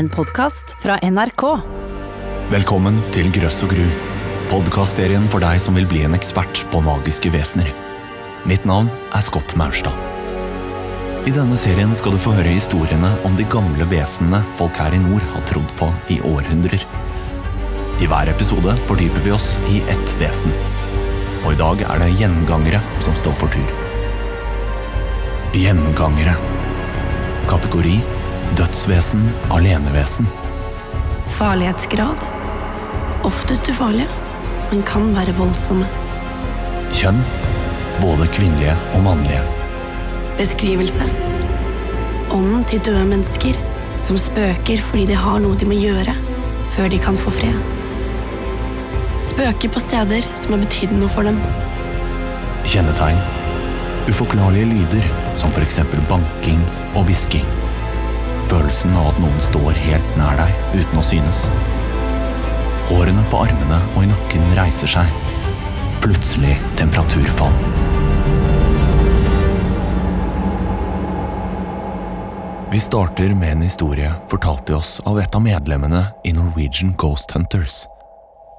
En podkast fra NRK. Velkommen til Grøss og gru, podkastserien for deg som vil bli en ekspert på magiske vesener. Mitt navn er Scott Maurstad. I denne serien skal du få høre historiene om de gamle vesenene folk her i nord har trodd på i århundrer. I hver episode fordyper vi oss i ett vesen. Og i dag er det gjengangere som står for tur. Gjengangere. Kategori dødsvesen, alenevesen. Farlighetsgrad. Oftest ufarlige, men kan være voldsomme. Kjønn. Både kvinnelige og mannlige. Beskrivelse. Ånden til døde mennesker som spøker fordi de har noe de må gjøre før de kan få fred. Spøker på steder som har betydd noe for dem. Kjennetegn. Uforklarlige lyder, som eksempel banking og hvisking. Følelsen av at noen står helt nær deg uten å synes. Hårene på armene og i nakken reiser seg. Plutselig temperaturfall. Vi starter med en historie fortalt til oss av et av medlemmene i Norwegian Ghost Hunters.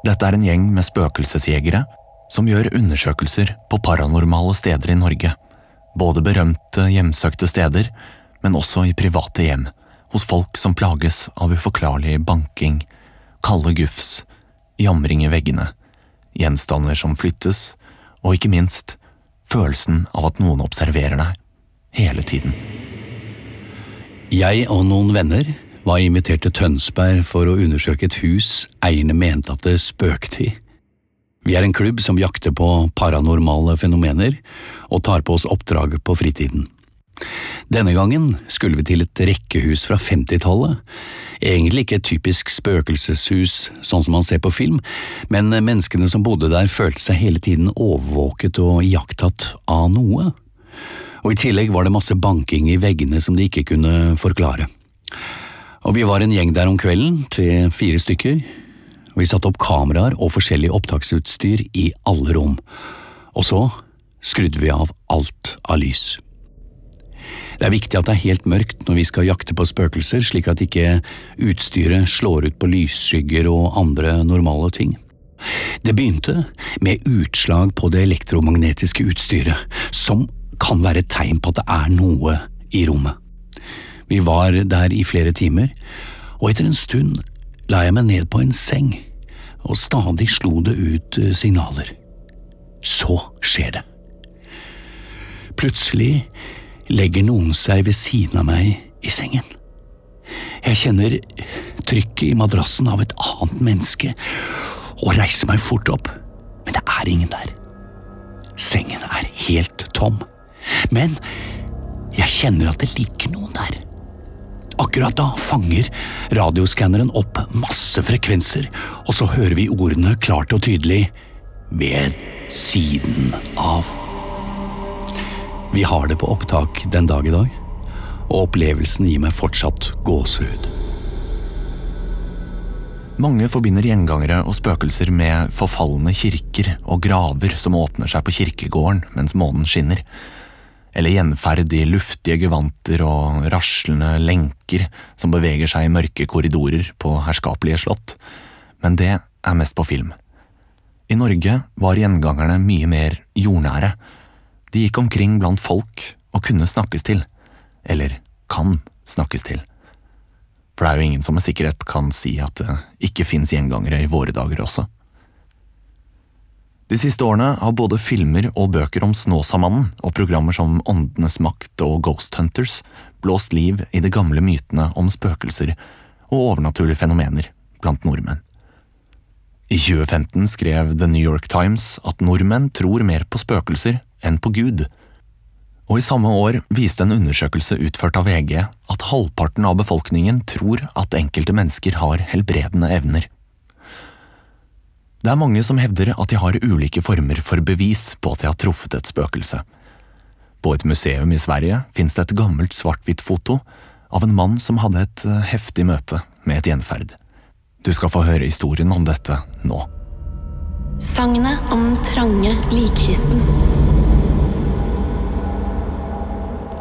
Dette er en gjeng med spøkelsesjegere som gjør undersøkelser på paranormale steder i Norge. Både berømte, hjemsøkte steder, men også i private hjem, hos folk som plages av uforklarlig banking, kalde gufs, jamring i veggene, gjenstander som flyttes, og ikke minst følelsen av at noen observerer deg, hele tiden. Jeg og noen venner var invitert til Tønsberg for å undersøke et hus eierne mente at det spøkte i. Vi er en klubb som jakter på paranormale fenomener og tar på oss oppdrag på fritiden. Denne gangen skulle vi til et rekkehus fra 50-tallet. Egentlig ikke et typisk spøkelseshus sånn som man ser på film, men menneskene som bodde der følte seg hele tiden overvåket og iakttatt av noe. Og i tillegg var det masse banking i veggene som de ikke kunne forklare. Og vi var en gjeng der om kvelden, tre–fire stykker. Vi satte opp kameraer og forskjellig opptaksutstyr i alle rom. Og så skrudde vi av alt av lys. Det er viktig at det er helt mørkt når vi skal jakte på spøkelser, slik at ikke utstyret slår ut på lysskygger og andre normale ting. Det begynte med utslag på det elektromagnetiske utstyret, som kan være et tegn på at det er noe i rommet. Vi var der i flere timer, og etter en stund la jeg meg ned på en seng, og stadig slo det ut signaler. Så skjer det. Plutselig legger noen seg ved siden av meg i sengen. Jeg kjenner trykket i madrassen av et annet menneske og reiser meg fort opp, men det er ingen der. Sengen er helt tom, men jeg kjenner at det ligger noen der. Akkurat da fanger radioskanneren opp masse frekvenser, og så hører vi ordene klart og tydelig ved siden av. Vi har det på opptak den dag i dag, og opplevelsen gir meg fortsatt gåsehud. Mange forbinder gjengangere og spøkelser med forfalne kirker og graver som åpner seg på kirkegården mens månen skinner, eller gjenferd i luftige gevanter og raslende lenker som beveger seg i mørke korridorer på herskapelige slott, men det er mest på film. I Norge var gjengangerne mye mer jordnære. De gikk omkring blant folk og kunne snakkes til, eller kan snakkes til. For det er jo ingen som med sikkerhet kan si at det ikke fins gjengangere i våre dager også. De siste årene har både filmer og bøker om Snåsamannen og programmer som Åndenes makt og Ghost Hunters blåst liv i de gamle mytene om spøkelser og overnaturlige fenomener blant nordmenn. I 2015 skrev The New York Times at nordmenn tror mer på spøkelser enn på Gud. Og i samme år viste en undersøkelse utført av VG at halvparten av befolkningen tror at enkelte mennesker har helbredende evner. Det er mange som hevder at de har ulike former for bevis på at de har truffet et spøkelse. På et museum i Sverige finnes det et gammelt svart-hvitt foto av en mann som hadde et heftig møte med et gjenferd. Du skal få høre historien om dette nå. Sagnet om den trange likkisten.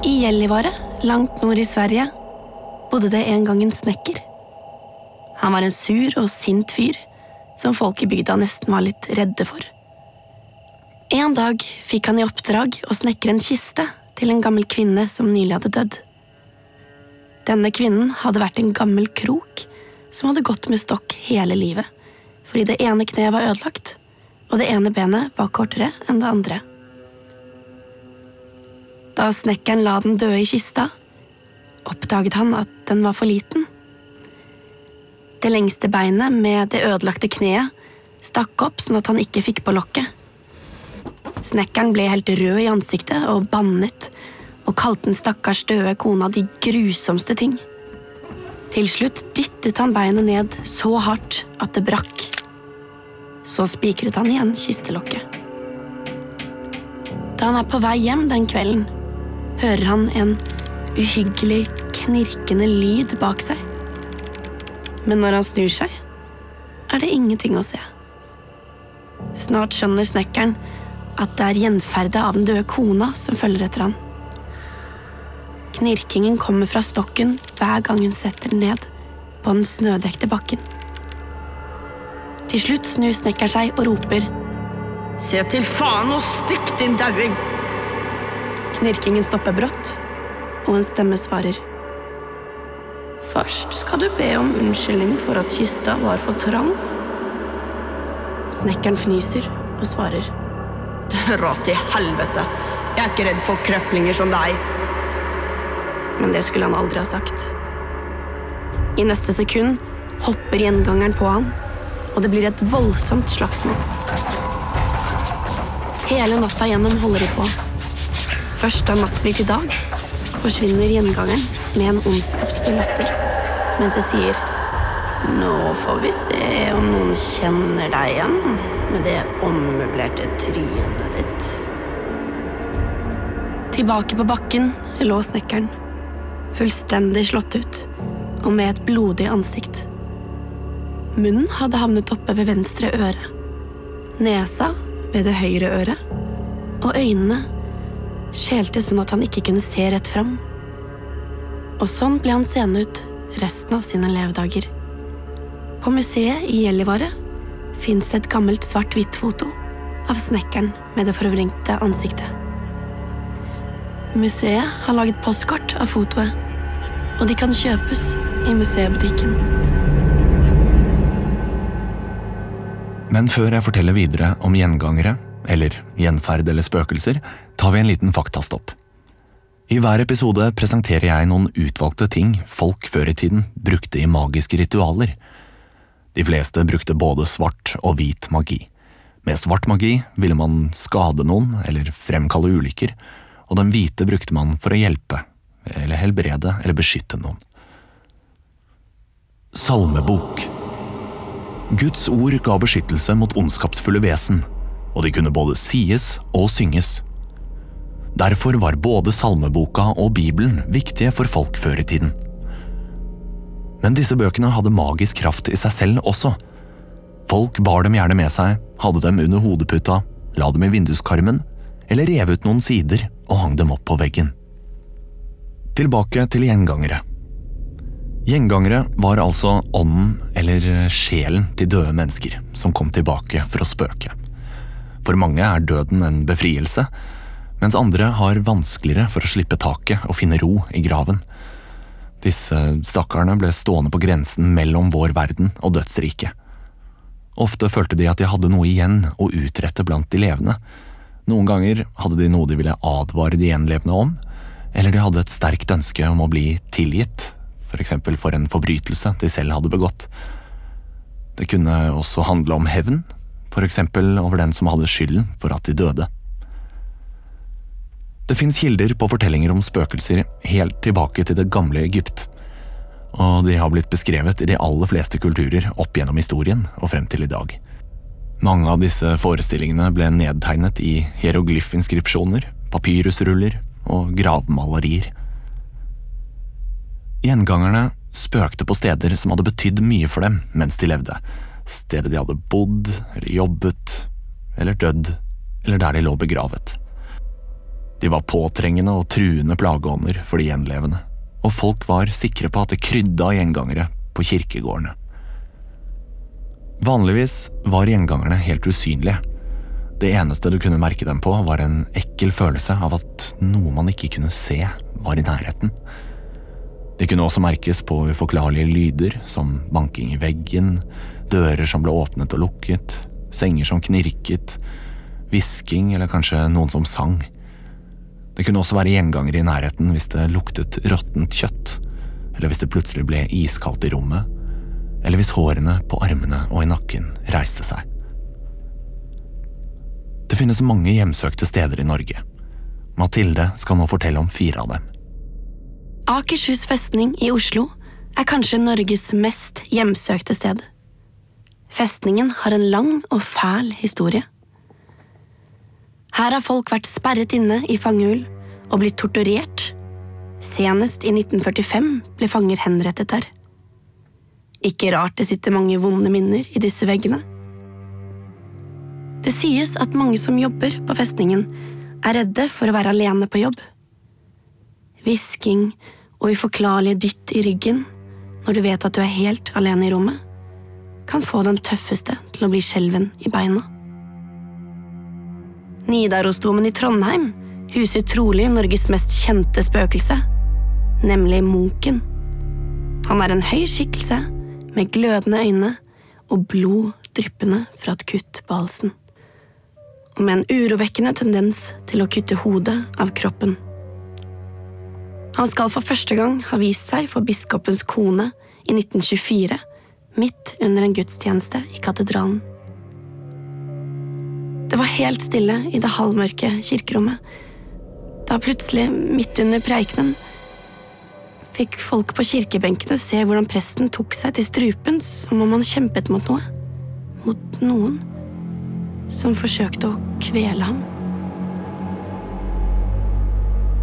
I Gällivare, langt nord i Sverige, bodde det en gang en snekker. Han var en sur og sint fyr som folk i bygda nesten var litt redde for. En dag fikk han i oppdrag å snekre en kiste til en gammel kvinne som nylig hadde dødd. Denne kvinnen hadde vært en gammel krok som hadde gått med stokk hele livet, fordi det ene kneet var ødelagt, og det ene benet var kortere enn det andre. Da snekkeren la den døde i kista, oppdaget han at den var for liten. Det lengste beinet med det ødelagte kneet stakk opp sånn at han ikke fikk på lokket. Snekkeren ble helt rød i ansiktet og bannet og kalte den stakkars døde kona de grusomste ting. Til slutt dyttet han beinet ned så hardt at det brakk. Så spikret han igjen kistelokket. Da han er på vei hjem den kvelden, hører han en uhyggelig, knirkende lyd bak seg. Men når han snur seg, er det ingenting å se. Snart skjønner snekkeren at det er gjenferdet av den døde kona som følger etter han. Knirkingen kommer fra stokken hver gang hun setter den ned på den snødekte bakken. Til slutt snur snekkeren seg og roper Se til faen og stikk, din dauing! Knirkingen stopper brått, og en stemme svarer Først skal du be om unnskyldning for at kista var for trang. Snekkeren fnyser og svarer Dra til helvete! Jeg er ikke redd for krøplinger som deg. Men det skulle han aldri ha sagt. I neste sekund hopper gjengangeren på han, og det blir et voldsomt slagsmål. Hele natta gjennom holder de på. Først da natt blir til dag, forsvinner gjengangeren med en ondskapsfull latter, mens hun sier Nå får vi se om noen kjenner deg igjen med det ommøblerte trynet ditt. Tilbake på bakken lå snekkeren, fullstendig slått ut og med et blodig ansikt. Munnen hadde havnet oppe ved venstre øre, nesa ved det høyre øret, og øynene skjelte sånn at han ikke kunne se rett fram. Og sånn ble han seende ut resten av sine levedager. På museet i Gjellivare fins et gammelt svart-hvitt-foto av snekkeren med det forvrengte ansiktet. Museet har laget postkort av fotoet, og de kan kjøpes i museebutikken. Men før jeg forteller videre om gjengangere, eller gjenferd eller spøkelser, tar vi en liten faktastopp. I hver episode presenterer jeg noen utvalgte ting folk før i tiden brukte i magiske ritualer. De fleste brukte både svart og hvit magi. Med svart magi ville man skade noen eller fremkalle ulykker, og den hvite brukte man for å hjelpe, eller helbrede eller beskytte noen. Salmebok Guds ord ga beskyttelse mot ondskapsfulle vesen, og de kunne både sies og synges. Derfor var både salmeboka og Bibelen viktige for folk før i tiden. Men disse bøkene hadde magisk kraft i seg selv også. Folk bar dem gjerne med seg, hadde dem under hodeputa, la dem i vinduskarmen, eller rev ut noen sider og hang dem opp på veggen. Tilbake til gjengangere. Gjengangere var altså ånden eller sjelen til døde mennesker som kom tilbake for å spøke. For mange er døden en befrielse, mens andre har vanskeligere for å slippe taket og finne ro i graven. Disse stakkarene ble stående på grensen mellom vår verden og dødsriket. Ofte følte de at de hadde noe igjen å utrette blant de levende. Noen ganger hadde de noe de ville advare de gjenlevende om, eller de hadde et sterkt ønske om å bli tilgitt, for eksempel for en forbrytelse de selv hadde begått. Det kunne også handle om hevn, for eksempel over den som hadde skylden for at de døde. Det fins kilder på fortellinger om spøkelser helt tilbake til det gamle Egypt, og de har blitt beskrevet i de aller fleste kulturer opp gjennom historien og frem til i dag. Mange av disse forestillingene ble nedtegnet i hieroglyfinskripsjoner, papyrusruller og gravmalerier. Gjengangerne spøkte på steder som hadde betydd mye for dem mens de levde, stedet de hadde bodd eller jobbet, eller dødd, eller der de lå begravet. De var påtrengende og truende plageånder for de gjenlevende, og folk var sikre på at det krydda gjengangere på kirkegårdene. Vanligvis var gjengangerne helt usynlige. Det eneste du kunne merke dem på, var en ekkel følelse av at noe man ikke kunne se, var i nærheten. De kunne også merkes på uforklarlige lyder, som banking i veggen, dører som ble åpnet og lukket, senger som knirket, hvisking eller kanskje noen som sang. Det kunne også være gjengangere i nærheten hvis det luktet råttent kjøtt, eller hvis det plutselig ble iskaldt i rommet, eller hvis hårene på armene og i nakken reiste seg. Det finnes mange hjemsøkte steder i Norge. Mathilde skal nå fortelle om fire av dem. Akershus festning i Oslo er kanskje Norges mest hjemsøkte sted. Festningen har en lang og fæl historie. Her har folk vært sperret inne i fangehull og blitt torturert. Senest i 1945 ble fanger henrettet der. Ikke rart det sitter mange vonde minner i disse veggene. Det sies at mange som jobber på festningen, er redde for å være alene på jobb. Hvisking og uforklarlige dytt i ryggen når du vet at du er helt alene i rommet, kan få den tøffeste til å bli skjelven i beina. Nidarosdomen i Trondheim huser trolig Norges mest kjente spøkelse, nemlig Munken. Han er en høy skikkelse med glødende øyne og blod dryppende fra et kutt på halsen. Og med en urovekkende tendens til å kutte hodet av kroppen. Han skal for første gang ha vist seg for biskopens kone i 1924, midt under en gudstjeneste i katedralen. Det var helt stille i det halvmørke kirkerommet, da plutselig, midt under preikenen, fikk folk på kirkebenkene se hvordan presten tok seg til strupen som om han kjempet mot noe. Mot noen som forsøkte å kvele ham.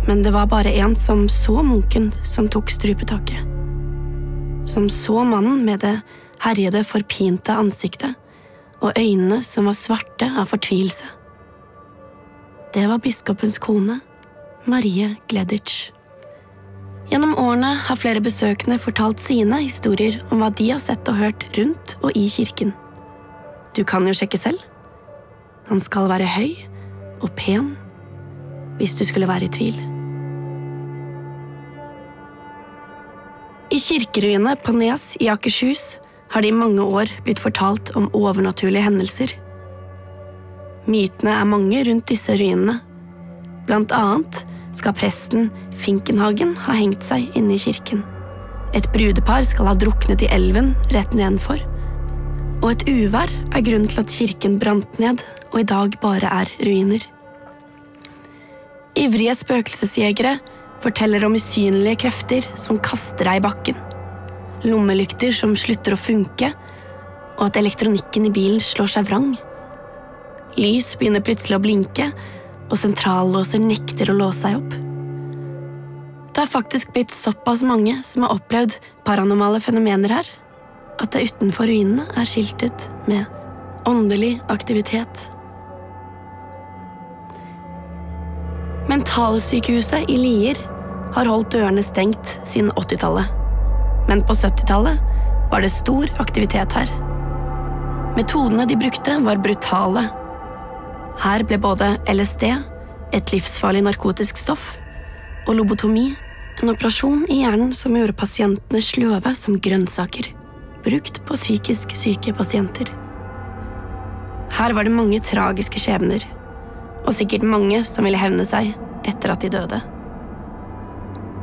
Men det var bare en som så munken som tok strupetaket. Som så mannen med det herjede, forpinte ansiktet og øynene som var svarte av fortvilelse. Det var biskopens kone, Marie Gleditsch. Gjennom årene har flere besøkende fortalt sine historier om hva de har sett og hørt rundt og i kirken. Du kan jo sjekke selv. Han skal være høy og pen, hvis du skulle være i tvil. I kirkeruinene på Nes i Akershus har det i mange år blitt fortalt om overnaturlige hendelser. Mytene er mange rundt disse ruinene. Blant annet skal presten Finkenhagen ha hengt seg inne i kirken. Et brudepar skal ha druknet i elven rett nedenfor. Og et uvær er grunnen til at kirken brant ned og i dag bare er ruiner. Ivrige spøkelsesjegere forteller om usynlige krefter som kaster deg i bakken. Lommelykter som slutter å funke, og at elektronikken i bilen slår seg vrang. Lys begynner plutselig å blinke, og sentrallåser nekter å låse seg opp. Det er faktisk blitt såpass mange som har opplevd paranormale fenomener her, at det utenfor ruinene er skiltet med åndelig aktivitet. Mentalsykehuset i Lier har holdt dørene stengt siden 80-tallet. Men på 70-tallet var det stor aktivitet her. Metodene de brukte, var brutale her ble både LSD, et livsfarlig narkotisk stoff, og lobotomi, en operasjon i hjernen som gjorde pasientene sløve som grønnsaker, brukt på psykisk syke pasienter. Her var det mange tragiske skjebner, og sikkert mange som ville hevne seg etter at de døde.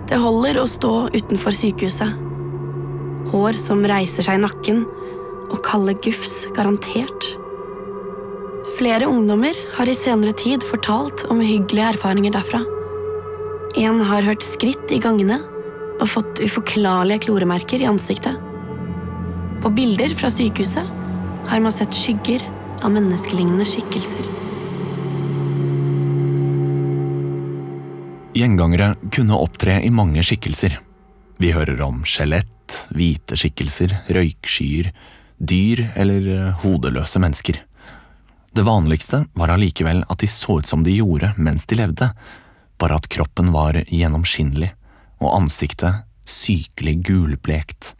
Det holder å stå utenfor sykehuset. Hår som reiser seg i nakken, og kalde gufs garantert. Flere ungdommer har i senere tid fortalt om hyggelige erfaringer derfra. En har hørt skritt i gangene og fått uforklarlige kloremerker i ansiktet. På bilder fra sykehuset har man sett skygger av menneskelignende skikkelser. Gjengangere kunne opptre i mange skikkelser. Vi hører om skjelett, hvite skikkelser, røykskyer, dyr eller eh, hodeløse mennesker. Det vanligste var allikevel at de så ut som de gjorde mens de levde, bare at kroppen var gjennomskinnelig og ansiktet sykelig gulblekt.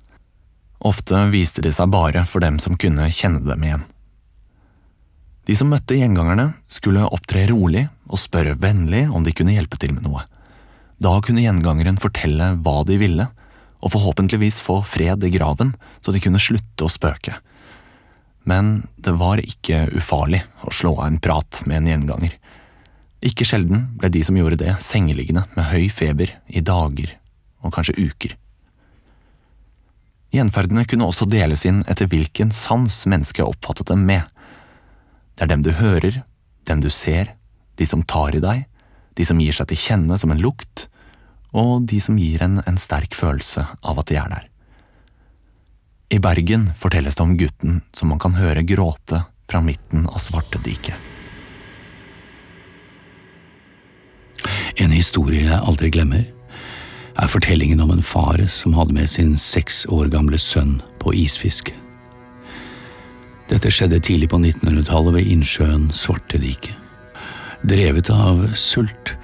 Ofte viste de seg bare for dem som kunne kjenne dem igjen. De som møtte gjengangerne, skulle opptre rolig og spørre vennlig om de kunne hjelpe til med noe. Da kunne gjengangeren fortelle hva de ville, og forhåpentligvis få fred i graven så de kunne slutte å spøke. Men det var ikke ufarlig å slå av en prat med en gjenganger. Ikke sjelden ble de som gjorde det, sengeliggende med høy feber i dager og kanskje uker. Gjenferdene kunne også deles inn etter hvilken sans mennesket oppfattet dem med. Det er dem du hører, dem du ser, de som tar i deg, de som gir seg til kjenne som en lukt, og de som gir en en sterk følelse av at de er der. I Bergen fortelles det om gutten som man kan høre gråte fra midten av Svartediket. En historie jeg aldri glemmer, er fortellingen om en far som hadde med sin seks år gamle sønn på isfiske. Dette skjedde tidlig på 1900-tallet ved innsjøen Svartediket. Drevet av sult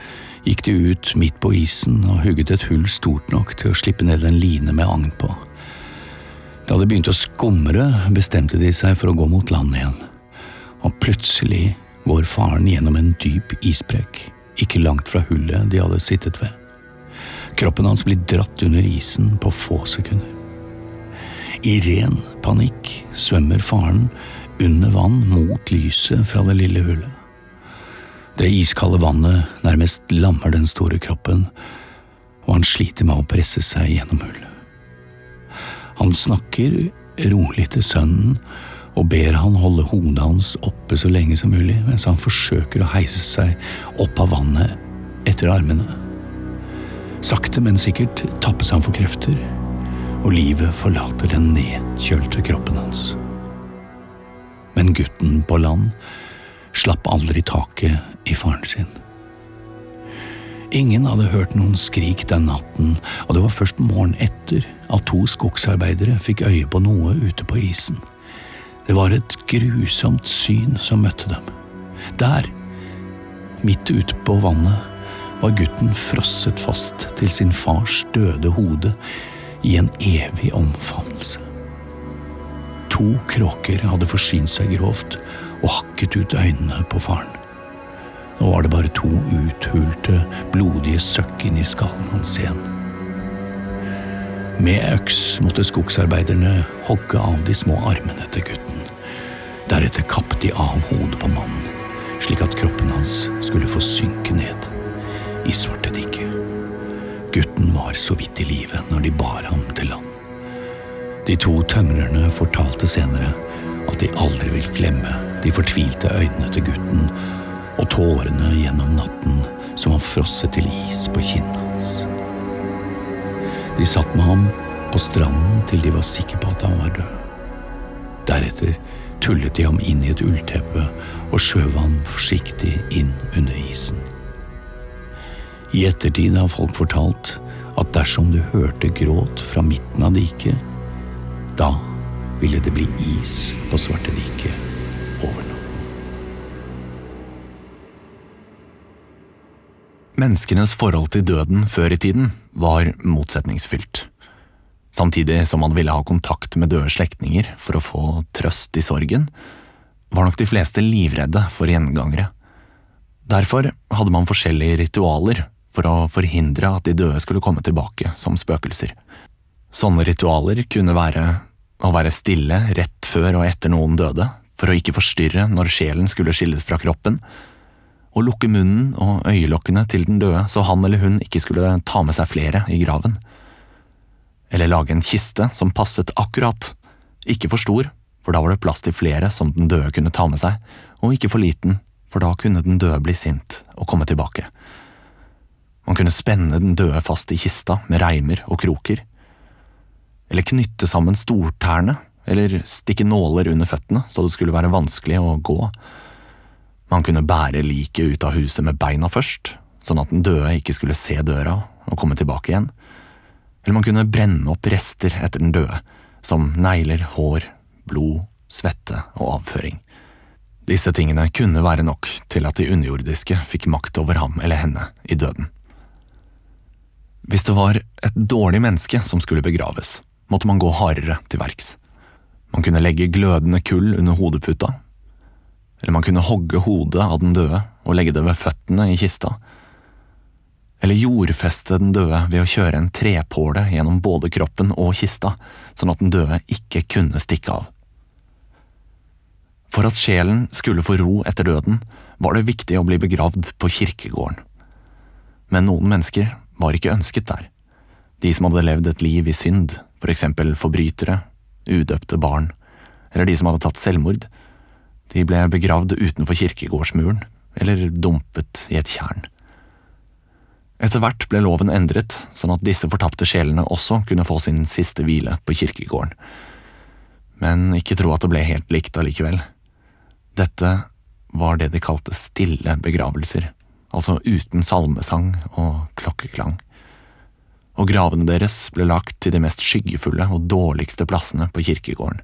gikk de ut midt på isen og hugget et hull stort nok til å slippe ned en line med agn på. Da det begynte å skumre, bestemte de seg for å gå mot land igjen, og plutselig går faren gjennom en dyp isbrekk, ikke langt fra hullet de hadde sittet ved. Kroppen hans blir dratt under isen på få sekunder. I ren panikk svømmer faren under vann mot lyset fra det lille hullet. Det iskalde vannet nærmest lammer den store kroppen, og han sliter med å presse seg gjennom hullet. Han snakker rolig til sønnen og ber han holde hodet hans oppe så lenge som mulig mens han forsøker å heise seg opp av vannet etter armene. Sakte, men sikkert tappes han for krefter, og livet forlater den nedkjølte kroppen hans. Men gutten på land slapp aldri taket i faren sin. Ingen hadde hørt noen skrik den natten, og det var først morgenen etter at to skogsarbeidere fikk øye på noe ute på isen. Det var et grusomt syn som møtte dem. Der, midt ute på vannet, var gutten frosset fast til sin fars døde hode i en evig omfavnelse. To kråker hadde forsynt seg grovt og hakket ut øynene på faren. Nå var det bare to uthulte, blodige søkk inni skallen hans igjen. Med øks måtte skogsarbeiderne hogge av de små armene til gutten. Deretter kappet de av hodet på mannen, slik at kroppen hans skulle få synke ned i svarte dikket. Gutten var så vidt i live når de bar ham til land. De to tømrerne fortalte senere at de aldri vil glemme de fortvilte øynene til gutten og tårene gjennom natten som han frosset til is på kinnet hans. De satt med ham på stranden til de var sikre på at han var død. Deretter tullet de ham inn i et ullteppe og skjøv ham forsiktig inn under isen. I ettertid har folk fortalt at dersom du hørte gråt fra midten av diket, da ville det bli is på Svarteviket over natten. Menneskenes forhold til døden før i tiden var motsetningsfylt. Samtidig som man ville ha kontakt med døde slektninger for å få trøst i sorgen, var nok de fleste livredde for gjengangere. Derfor hadde man forskjellige ritualer for å forhindre at de døde skulle komme tilbake som spøkelser. Sånne ritualer kunne være å være stille rett før og etter noen døde, for å ikke forstyrre når sjelen skulle skilles fra kroppen, og lukke munnen og øyelokkene til den døde så han eller hun ikke skulle ta med seg flere i graven. Eller lage en kiste som passet akkurat, ikke for stor, for da var det plass til flere som den døde kunne ta med seg, og ikke for liten, for da kunne den døde bli sint og komme tilbake. Man kunne spenne den døde fast i kista med reimer og kroker. Eller knytte sammen stortærne, eller stikke nåler under føttene så det skulle være vanskelig å gå. Man kunne bære liket ut av huset med beina først, sånn at den døde ikke skulle se døra og komme tilbake igjen. Eller man kunne brenne opp rester etter den døde, som negler, hår, blod, svette og avføring. Disse tingene kunne være nok til at de underjordiske fikk makt over ham eller henne i døden. Hvis det var et dårlig menneske som skulle begraves, måtte man gå hardere til verks. Man kunne legge glødende kull under hodeputa, eller man kunne hogge hodet av den døde og legge det ved føttene i kista, eller jordfeste den døde ved å kjøre en trepåle gjennom både kroppen og kista, sånn at den døde ikke kunne stikke av. For at sjelen skulle få ro etter døden, var det viktig å bli begravd på kirkegården. Men noen mennesker var ikke ønsket der. De som hadde levd et liv i synd, for eksempel forbrytere, udøpte barn, eller de som hadde tatt selvmord, de ble begravd utenfor kirkegårdsmuren, eller dumpet i et tjern. Etter hvert ble loven endret, sånn at disse fortapte sjelene også kunne få sin siste hvile på kirkegården. Men ikke tro at det ble helt likt allikevel. Dette var det de kalte stille begravelser, altså uten salmesang og klokkeklang. Og gravene deres ble lagt til de mest skyggefulle og dårligste plassene på kirkegården.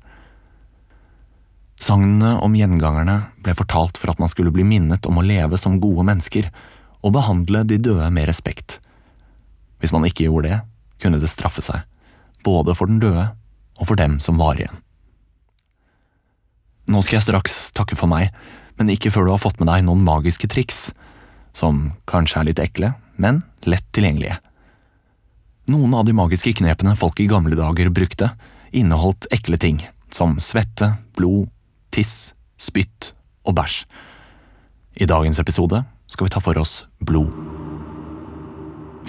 Sagnene om gjengangerne ble fortalt for at man skulle bli minnet om å leve som gode mennesker og behandle de døde med respekt. Hvis man ikke gjorde det, kunne det straffe seg, både for den døde og for dem som var igjen. Nå skal jeg straks takke for meg, men ikke før du har fått med deg noen magiske triks, som kanskje er litt ekle, men lett tilgjengelige. Noen av de magiske knepene folk i gamle dager brukte, inneholdt ekle ting, som svette, blod, tiss, spytt og bæsj. I dagens episode skal vi ta for oss blod.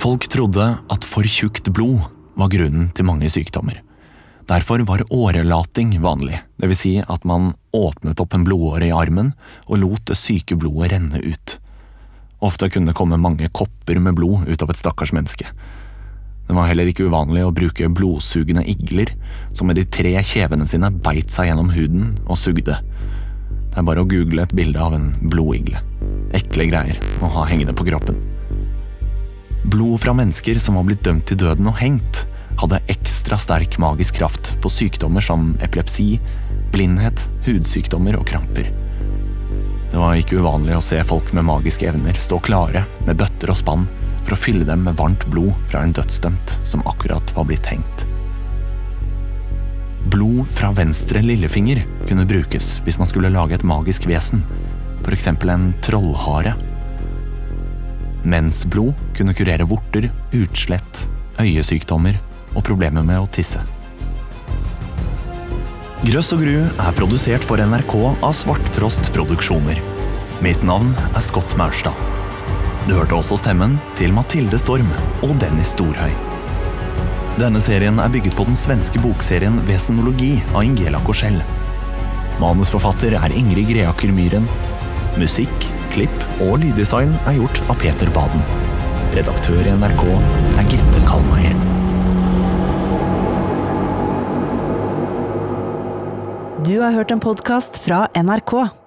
Folk trodde at for tjukt blod var grunnen til mange sykdommer. Derfor var årelating vanlig, vil si at man åpnet opp en blodåre i armen og lot det syke blodet renne ut. Ofte kunne det komme mange kopper med blod ut av et stakkars menneske. Var heller ikke uvanlig å bruke blodsugende igler, som med de tre kjevene sine beit seg gjennom huden og sugde. Det er bare å google et bilde av en blodigle. Ekle greier å ha hengende på kroppen. Blod fra mennesker som var blitt dømt til døden og hengt, hadde ekstra sterk magisk kraft på sykdommer som epilepsi, blindhet, hudsykdommer og kramper. Det var ikke uvanlig å se folk med magiske evner stå klare med bøtter og spann for å fylle dem med varmt blod fra en dødsdømt som akkurat var blitt hengt. Blod fra venstre lillefinger kunne brukes hvis man skulle lage et magisk vesen, f.eks. en trollhare. Mensblod kunne kurere vorter, utslett, øyesykdommer og problemer med å tisse. Grøss og gru er produsert for NRK av Svarttrost Produksjoner. Mitt navn er Scott Maurstad. Du hørte også stemmen til Mathilde Storm og Dennis Storhøy. Denne serien er bygget på den svenske bokserien Vesenologi av Ingela Korsell. Manusforfatter er Ingrid Greaker Myhren. Musikk, klipp og lyddesign er gjort av Peter Baden. Redaktør i NRK er Gitte Kalmeier. Du har hørt en podkast fra NRK.